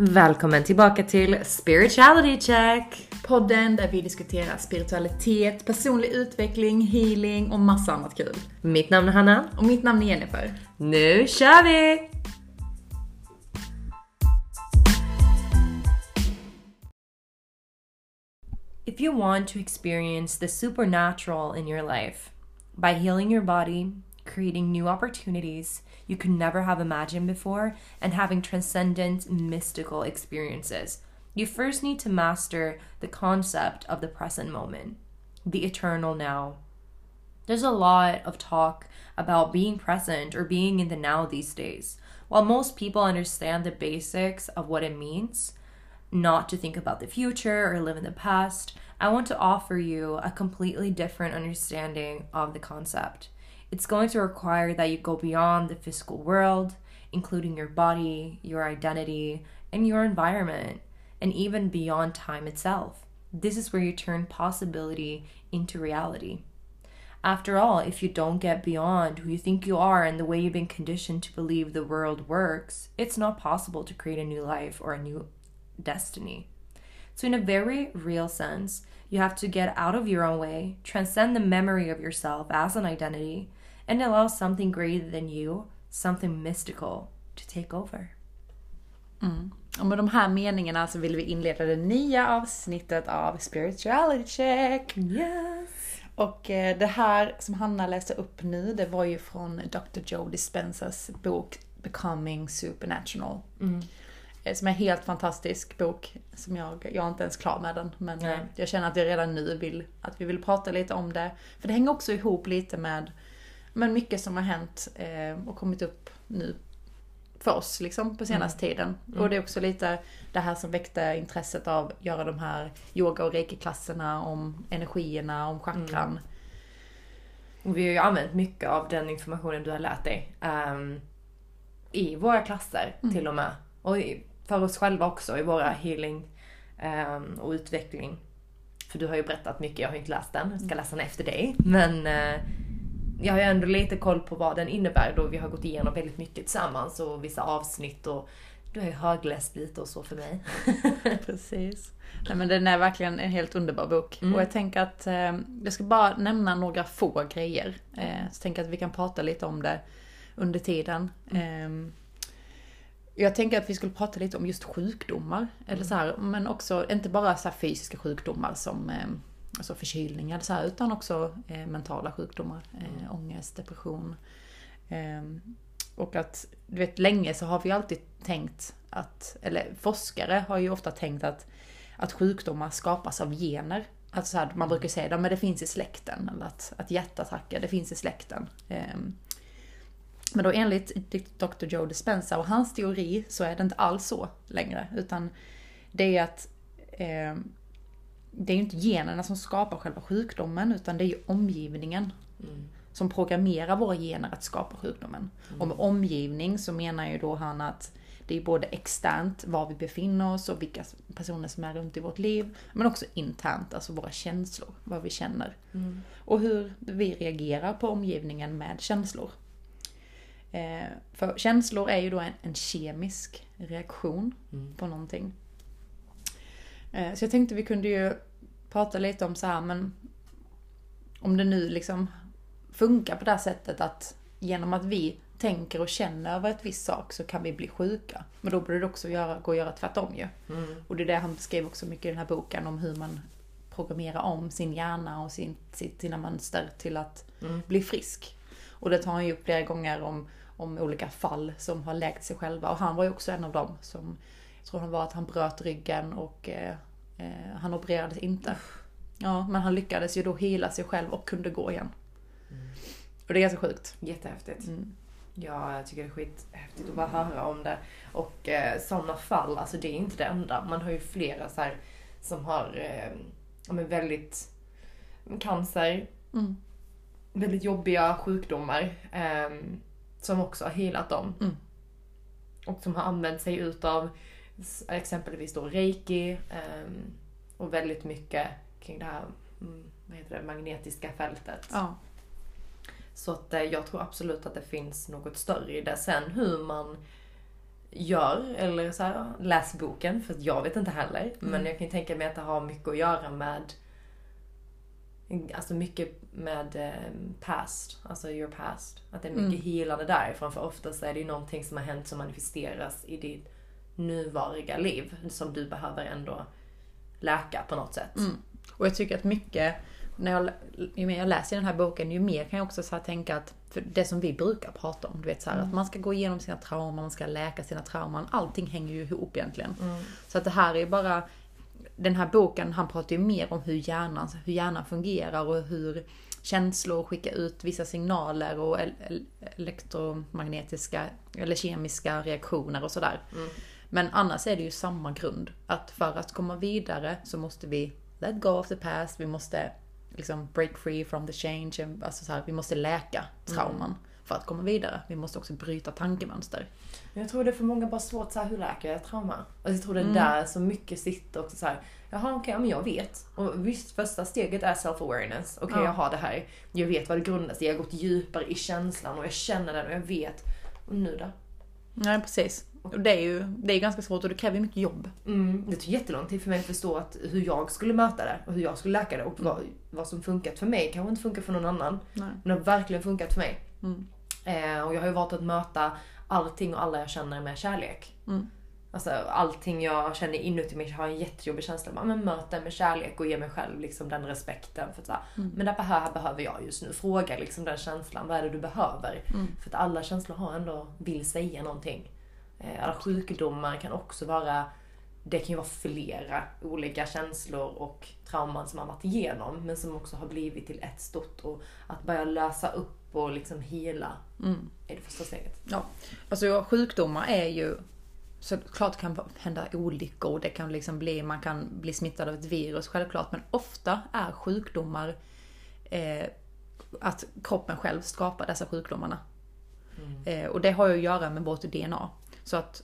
Välkommen tillbaka till Spirituality Check! Podden där vi diskuterar spiritualitet, personlig utveckling, healing och massa annat kul. Mitt namn är Hanna. Och mitt namn är Jennifer. Nu kör vi! If you want to experience the supernatural in your life by healing your body, creating new opportunities you could never have imagined before, and having transcendent mystical experiences, you first need to master the concept of the present moment, the eternal now. There's a lot of talk about being present or being in the now these days. While most people understand the basics of what it means, not to think about the future or live in the past, I want to offer you a completely different understanding of the concept. It's going to require that you go beyond the physical world, including your body, your identity, and your environment, and even beyond time itself. This is where you turn possibility into reality. After all, if you don't get beyond who you think you are and the way you've been conditioned to believe the world works, it's not possible to create a new life or a new destiny. So, in a very real sense, you have to get out of your own way, transcend the memory of yourself as an identity, and allow something greater than you, something mystical, to take over. Och med de här meningarna så vill vi inleda det nya avsnittet av Spirituality Check. Yes! Och eh, det här som Hanna läste upp nu, det var ju från Dr. Joe Dispensas bok Becoming Supernatural. Eh, Som är en helt fantastisk bok. Som jag, jag är inte ens klar med den. Men Nej. eh, jag känner att jag redan nu vill att vi vill prata lite om det. För det hänger också ihop lite med men mycket som har hänt eh, och kommit upp nu för oss liksom på senaste tiden. Och det är också lite det här som väckte intresset av att göra de här yoga och reiki-klasserna om energierna, om chakran. Och vi har ju använt mycket av den informationen du har lärt dig ehm, i våra klasser till och med. Och i- för oss själva också i våra healing ehm, och utveckling. För du har ju berättat mycket, jag har ju inte läst den, jag ska läsa den efter dig. Men eh, jag har ju ändå lite koll på vad den innebär då vi har gått igenom väldigt mycket tillsammans och vissa avsnitt och du har ju högläst lite och så för mig. Precis. Nej, men den är verkligen en helt underbar bok. Och jag tänker att eh, jag ska bara nämna några få grejer. Eh, så tänker jag att vi kan prata lite om det under tiden. Eh, jag tänker att vi skulle prata lite om just sjukdomar. Eller så här, men också, inte bara så här fysiska sjukdomar som eh, alltså förkylning eller så här, utan också eh, mentala sjukdomar. Eh, ångest, depression. Eh, och att, du vet, länge så har vi alltid tänkt att, eller forskare har ju ofta tänkt att, att sjukdomar skapas av gener. Alltså så här, man brukar säga att det finns i släkten, eller att, att hjärtattacker, det finns i släkten. Ehm, men då enligt Dr. Joe Dispenza och hans teori så är det inte alls så längre. Utan det är att ehm, det är ju inte generna som skapar själva sjukdomen utan det är ju omgivningen som programmerar våra gener att skapa sjukdomen. Och med omgivning så menar ju då han att det är både externt, var vi befinner oss och vilka personer som är runt i vårt liv. Men också internt, alltså våra känslor, vad vi känner. Och hur vi reagerar på omgivningen med känslor. Eh, för känslor är ju då en, en kemisk reaktion på någonting. Eh, så jag tänkte vi kunde ju prata lite om så här, men om det nu liksom funkar på det här sättet att genom att vi tänker och känner över ett visst sak så kan vi bli sjuka. Men då borde det också göra, gå att göra tvärtom ju. Och det är det han beskrev också mycket i den här boken om hur man programmerar om sin hjärna och sin, sina mönster till att bli frisk. Och det tar han ju upp flera gånger om, om olika fall som har läkt sig själva. Och han var ju också en av dem som, jag tror han var att han bröt ryggen och eh, eh, han opererades inte. Ja, men han lyckades ju då hela sig själv och kunde gå igen. Och det är ganska sjukt. Jättehäftigt. Mm. Ja, jag tycker det är skithäftigt att bara höra om det. Och eh, sådana fall, alltså det är inte det enda. Man har ju flera så här som har eh, men väldigt cancer, Mm. väldigt jobbiga sjukdomar ehm, som också har healat dem. Mm. Och som har använt sig utav exempelvis då reiki ehm, och väldigt mycket kring det här mm, vad heter det, magnetiska fältet. Ja. Så att eh, jag tror absolut att det finns något större i det. Sen hur man gör, eller så här, läs boken, för jag vet inte heller. Men jag kan tänka mig att det har mycket att göra med Alltså mycket med eh, past, alltså your past. Att det är mycket healande därifrån. För oftast är det ju någonting som har hänt som manifesteras i ditt nuvariga liv. Som du behöver ändå läka på något sätt. Och jag tycker att mycket, när jag, ju mer jag läser den här boken, ju mer kan jag också så tänka att, för det som vi brukar prata om, du vet så här, att man ska gå igenom sina trauman, man ska läka sina trauman, allting hänger ju ihop egentligen. Så att det här är bara, den här boken, han pratar ju mer om hur hjärnan, hur hjärnan fungerar och hur känslor skickar ut vissa signaler och el- el- elektromagnetiska eller kemiska reaktioner och sådär. Men annars är det ju samma grund. Att för att komma vidare så måste vi let go of the past, vi måste liksom break free from the change, alltså så här, vi måste läka trauman för att komma vidare. Vi måste också bryta tankemönster. Jag tror det är för många bara svårt så här, hur läker jag trauma? Och jag tror det är Mm. där så mycket sitter också så här. Jaha okej, ja, men jag vet. Och visst, första steget är self-awareness. Okej, Ja. jag har det här. Jag vet vad det grundar sig i. Jag har gått djupare i känslan och jag känner den och jag vet. Och nu då? Nej precis. Och det är ju det är ganska svårt och det kräver mycket jobb. Mm, det tog jättelång tid för mig att förstå att hur jag skulle möta det och hur jag skulle läka det och vad, vad som funkat för mig kanske inte funkar för någon annan. Nej. Men det har verkligen funkat för mig. Mm. Eh, och jag har ju valt att möta allting och alla jag känner med kärlek. Mm. Alltså allting jag känner inuti mig har en jättejobbig känsla. Men, men möt det med kärlek och ge mig själv liksom den respekten. För att, så här, Men det här behöver jag just nu. Fråga liksom den känslan. Vad är det du behöver? För att alla känslor har ändå, vill säga någonting. Eh, alla sjukdomar kan också vara det kan ju vara flera olika känslor och trauman som man varit igenom men som också har blivit till ett stort och att börja lösa upp och liksom hela är det första steget. Ja, alltså sjukdomar är ju Såklart kan hända olyckor, det kan liksom bli, man kan bli smittad av ett virus självklart, men ofta är sjukdomar eh, att kroppen själv skapar dessa sjukdomarna. Eh, och det har ju att göra med vårt DNA. Så att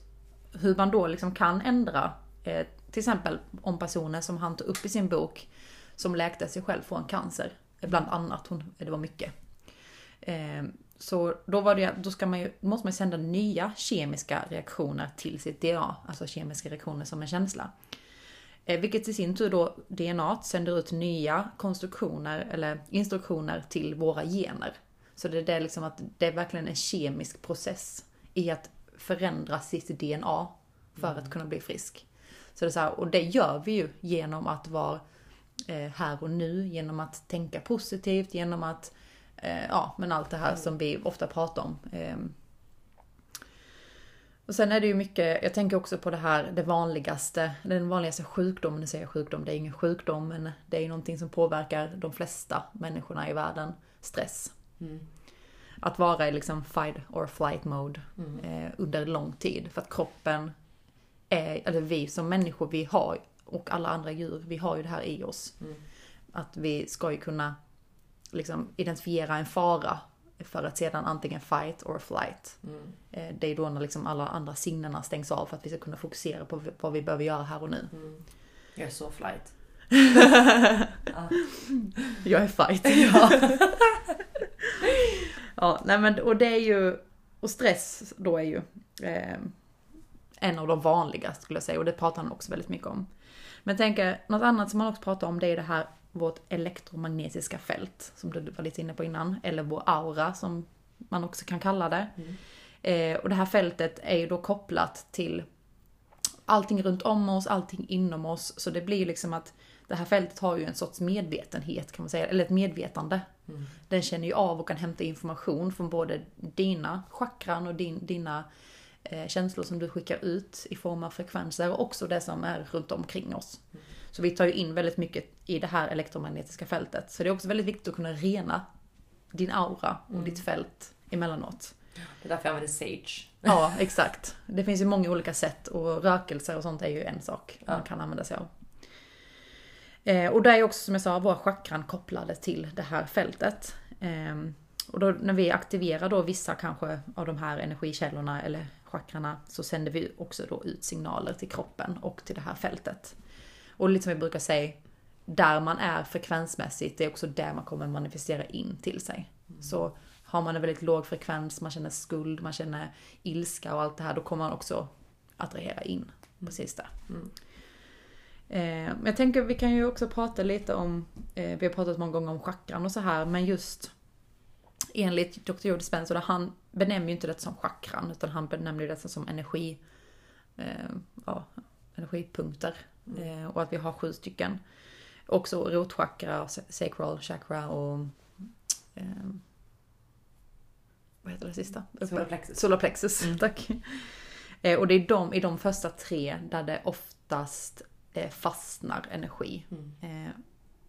hur man då liksom kan ändra, eh, till exempel om personer som han tog upp i sin bok, som läkte sig själv från cancer, eh, bland annat, hon, eh, det var mycket. Eh, så då, var det, då ska man ju, måste man ju sända nya kemiska reaktioner till sitt DNA, alltså kemiska reaktioner som en känsla. Eh, vilket i sin tur då DNA sänder ut nya konstruktioner eller instruktioner till våra gener. Så det är det liksom att det är verkligen en kemisk process i att förändra sitt DNA för att kunna bli frisk. Så det är så här, och det gör vi ju genom att vara eh, här och nu, genom att tänka positivt, genom att eh, ja, men allt det här som vi ofta pratar om. Ehm. Och sen är det ju mycket, jag tänker också på det här, det vanligaste, den vanligaste sjukdomen, nu säger jag sjukdom, det är ingen sjukdom, men det är ju någonting som påverkar de flesta människorna i världen, stress. Att vara i liksom fight or flight mode eh, under lång tid, för att kroppen är, eller vi som människor, vi har, och alla andra djur, vi har ju det här i oss. Att vi ska ju kunna liksom identifiera en fara för att sedan antingen fight or flight. Eh, Det är då när liksom alla andra sinnena stängs av för att vi ska kunna fokusera på vad vi behöver göra här och nu. Jag är så flight. Jag är fight. Ja. ja, nej men och det är ju, och stress då är ju eh, en av de vanligaste skulle jag säga och det pratar han också väldigt mycket om. Men tänker, något annat som man också pratar om det är det här vårt elektromagnetiska fält som du var lite inne på innan, eller vår aura som man också kan kalla det. Eh, och det här fältet är ju då kopplat till allting runt om oss, allting inom oss. Så det blir liksom att det här fältet har ju en sorts medvetenhet kan man säga, eller ett medvetande. Den känner ju av och kan hämta information från både dina chakran och din, dina eh, känslor som du skickar ut i form av frekvenser och också det som är runt omkring oss. Så vi tar ju in väldigt mycket i det här elektromagnetiska fältet. Så det är också väldigt viktigt att kunna rena din aura och ditt fält emellanåt. Det är därför jag använder Sage. Ja, exakt. Det finns ju många olika sätt och rökelser och sånt är ju en sak man kan använda sig av. Eh, och där är också som jag sa våra chakran kopplade till det här fältet. Eh, och då när vi aktiverar då vissa kanske av de här energikällorna eller chakrarna så sänder vi också då ut signaler till kroppen och till det här fältet. Och lite som jag brukar säga, där man är frekvensmässigt, det är också där man kommer manifestera in till sig. Så har man en väldigt låg frekvens, man känner skuld, man känner ilska och allt det här, då kommer man också attrahera in precis där. Mm. Eh, jag tänker vi kan ju också prata lite om, eh, vi har pratat många gånger om chakran och så här, men just enligt Dr. Joe Dispenza, han benämner ju inte det som chakran, utan han benämner det som energi, eh, ja, energipunkter. Eh, och att vi har sju stycken. Också rotchakra, sacral chakra och eh, vad heter det sista? Solarplexus. Solarplexus, tack. Eh, och det är de, i de första tre där det oftast fastnar energi. Mm. Eh,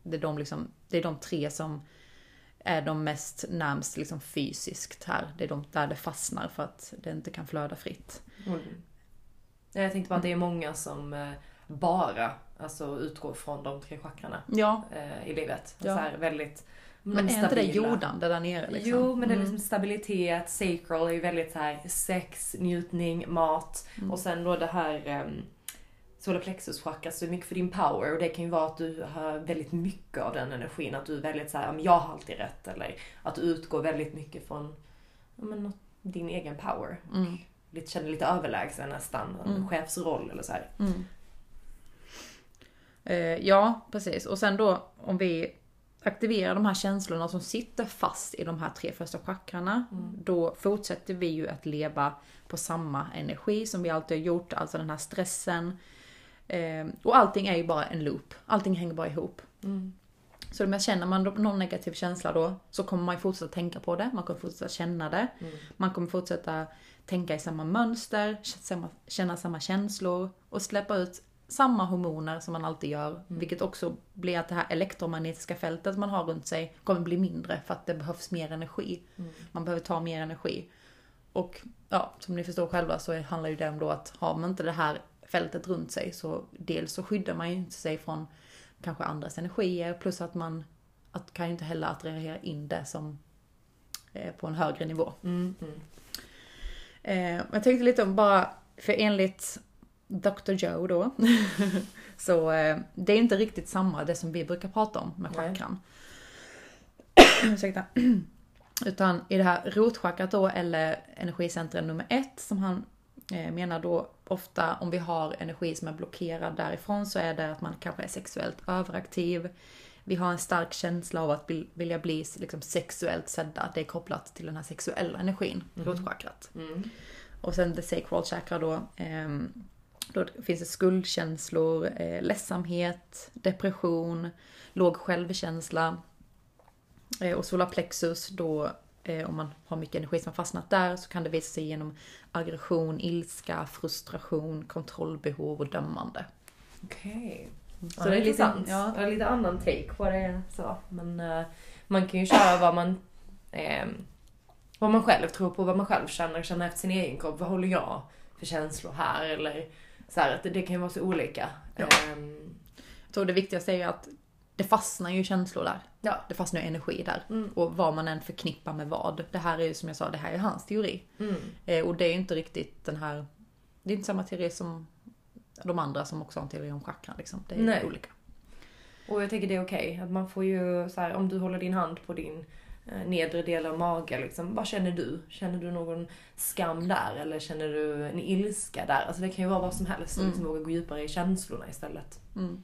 det, är de liksom, det är de tre som är de mest närmst liksom fysiskt här. Det är de där det fastnar för att det inte kan flöda fritt. Mm. Jag tänkte bara att det är många som eh, bara alltså, utgår från de tre chakrarna Ja, eh, i livet. Ja. Så här, väldigt men de är inte det jordande där nere liksom? Jo, men det är Mm. liksom stabilitet, sacral är ju väldigt så här sex, njutning, mat Mm. och sen då det här um, solarplexus chakra så mycket för din power och det kan ju vara att du har väldigt mycket av den energin, att du är väldigt så här, "Ja, men jag har alltid rätt eller att du utgår väldigt mycket från men, din egen power. Mm. Lite, känner lite överlägsen nästan, en Mm. chefsroll eller så här. Mm. Eh, ja, precis. Och sen då om vi aktiverar de här känslorna som sitter fast i de här tre första chakrarna, då fortsätter vi ju att leva på samma energi som vi alltid har gjort, alltså den här stressen. Eh, och allting är ju bara en loop. Allting hänger bara ihop. Mm. Så om jag känner man någon negativ känsla då, så kommer man ju fortsätta tänka på det, man kommer fortsätta känna det. Mm. Man kommer fortsätta tänka i samma mönster, känna samma känslor och släppa ut samma hormoner som man alltid gör. Vilket också blir att det här elektromagnetiska fältet man har runt sig kommer bli mindre för att det behövs mer energi. Man behöver ta mer energi. Och ja, som ni förstår själva så handlar ju det om då att har man inte det här fältet runt sig så dels så skyddar man ju inte sig från kanske andras energier plus att man att, kan ju inte heller attrahera in det som eh, på en högre nivå. Mm. Mm. Eh, jag tänkte lite om bara, för enligt Dr. Joe då, så eh, det är inte riktigt samma det som vi brukar prata om med chakran. Ursäkta. Utan i det här rotchakrat då, eller energicentrum nummer ett, som han menar då ofta om vi har energi som är blockerad därifrån så är det att man kanske är sexuellt överaktiv. Vi har en stark känsla av att vil- vilja bli liksom, sexuellt sedda. Det är kopplat till den här sexuella energin, rotchakrat. Mm. Och sen the sacral chakra då. ehm, då finns det skuldkänslor, eh, ledsamhet, depression, låg självkänsla. Eh, och solarplexus då, eh, om man har mycket energi som har fastnat där, så kan det visa sig genom aggression, ilska, frustration, kontrollbehov och dömande. Okej. Så Så det det är är lite- ja. ja. lite annan take på det sa. Men eh, man kan ju köra vad man, eh, vad man själv tror på, vad man själv känner, känna efter sin egen kropp. Vad håller jag för känslor här? Eller så här, det, det kan ju vara så olika. Ja. Ehm, Jag tror det viktigaste är ju att det fastnar ju känslor där. ja. Det fastnar ju energi där. Mm. Och vad man än förknippar med vad. Det här är ju som jag sa, det här är hans teori. Mm. Eh, och det är ju inte riktigt den här... Det är inte samma teori som de andra som också har en teori om chakran liksom. Det är Nej. olika. Och jag tänker det är okej. Att man får ju så här, om du håller din hand på din eh, nedre del av magen liksom. Vad känner du? Känner du någon skam där? Eller känner du en ilska där? Alltså det kan ju vara vad som helst. Mm. Liksom våga gå djupare i känslorna istället. Mm.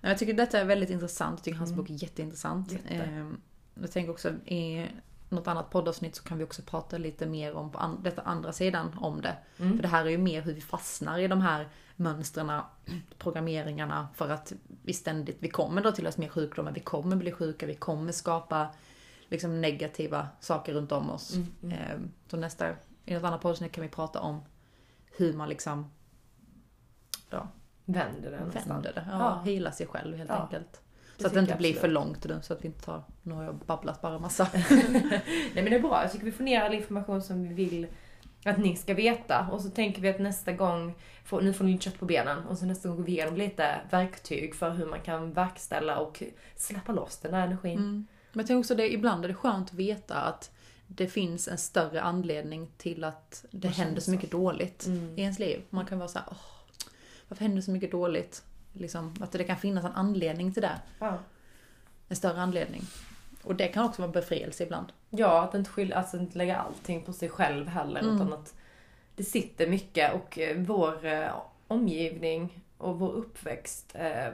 Ja, Jag tycker detta är väldigt intressant. Jag tycker hans Mm. bok är jätteintressant. Jätte. Ehm, Jag tänker också i något annat poddavsnitt så kan vi också prata lite mer om på an- detta andra sidan om det. Mm. För det här är ju mer hur vi fastnar i de här mönstren, programmeringarna för att vi ständigt, vi kommer dra till oss mer sjukdomar, vi kommer bli sjuka, vi kommer skapa liksom negativa saker runt om oss. Mm, mm. Ehm, Så nästa, i något annat poddavsnitt kan vi prata om hur man liksom ja, Vänder det nästan. vänder det. Ja, Ja. Hila sig själv helt Ja, enkelt. det Så att det inte blir för långt nu, så att vi inte tar, nu har jag babblat bara massa. Nej men det är bra. Jag tycker vi får ner all information som vi vill att ni ska veta. Och så tänker vi att nästa gång, får, nu får ni lite kött på benen, och så nästa gång går vi igenom lite verktyg för hur man kan verkställa och släppa loss den där energin. Mm. Men jag tänker också det, ibland är det skönt att veta att det finns en större anledning till att det Man händer så mycket dåligt Mm. i ens liv. Man kan vara så här, åh, varför händer så mycket dåligt? Liksom, att det kan finnas en anledning till det. Ja. En större anledning. Och det kan också vara befrielse ibland. Ja, att inte, skilja, alltså inte lägga allting på sig själv heller. Mm. Utan att det sitter mycket och eh, vår eh, omgivning och vår uppväxt eh,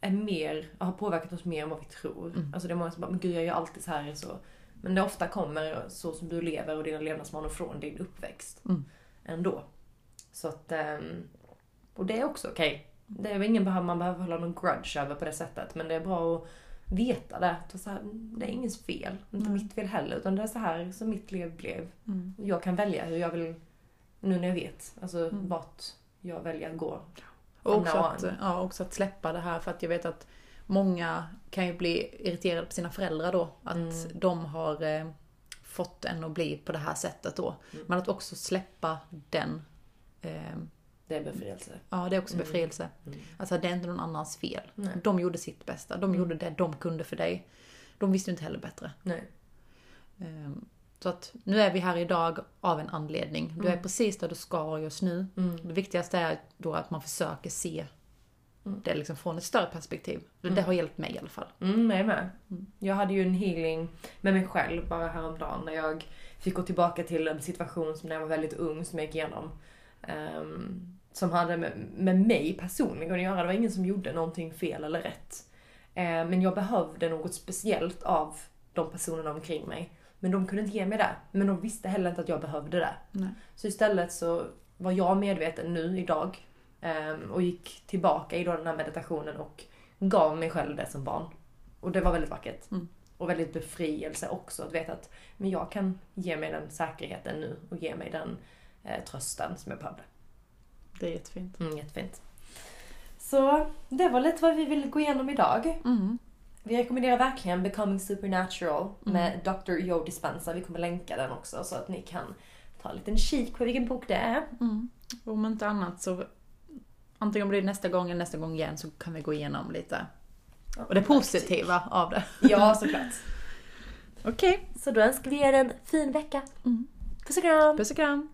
är mer, har påverkat oss mer än vad vi tror. Mm. Alltså det är många som bara, men gud jag gör alltid så här. Så. Men det ofta kommer så som du lever och dina levnadsvanor från din uppväxt. Mm. Ändå. Så att, ehm, och det är också okej. Det är ingen behöver, man behöver hålla någon grudge över på det sättet. Men det är bra att veta det. Att så här, det är ingens fel. Inte Mm. mitt fel heller. Utan det är så här som mitt liv blev. Mm. Jag kan välja hur jag vill, nu när jag vet, alltså Mm. vart jag väljer att gå. Och också att, ja, också att släppa det här för att jag vet att många kan ju bli irriterade på sina föräldrar då. Att Mm. de har eh, fått en att bli på det här sättet då. Mm. Men att också släppa den. Eh, Det är befrielse. ja, det är också Mm. befrielse. Mm. Alltså det är inte någon annans fel. Nej. De gjorde sitt bästa. De Mm. gjorde det de kunde för dig. De visste inte heller bättre. Nej. Ehm, Så att nu är vi här idag av en anledning. Du är Mm. precis där du ska vara just nu. Mm. Det viktigaste är då att man försöker se Mm. det liksom från ett större perspektiv. Det har hjälpt mig i alla fall. Mm, jag är med. Jag hade ju en healing med mig själv bara häromdagen när jag fick gå tillbaka till en situation som när jag var väldigt ung som jag gick igenom. Ehm, som hade med, med mig personligen att göra. Det var ingen som gjorde någonting fel eller rätt. Eh, men jag behövde något speciellt av de personerna omkring mig. Men de kunde inte ge mig det. Men de visste heller inte att jag behövde det. Nej. Så istället så var jag medveten nu idag ehm, och gick tillbaka i då den här meditationen och gav mig själv det som barn. Och det var väldigt vackert. Mm. Och väldigt befrielse också att veta att men jag kan ge mig den säkerheten nu och ge mig den eh, trösten som jag behövde. Det är jättefint. Mm, jättefint. Så det var lite vad vi ville gå igenom idag. Mm. Vi rekommenderar verkligen Becoming Supernatural med Mm. Dr. Joe Dispenza. Vi kommer länka den också så att ni kan ta en liten kik på vilken bok det är. Mm. Om inte annat så antingen blir det nästa gång eller nästa gång igen så kan vi gå igenom lite. Och det positiva av det. Ja, såklart. Okej. Så då önskar vi er en fin vecka. Mm. Puss och kram! Puss och kram.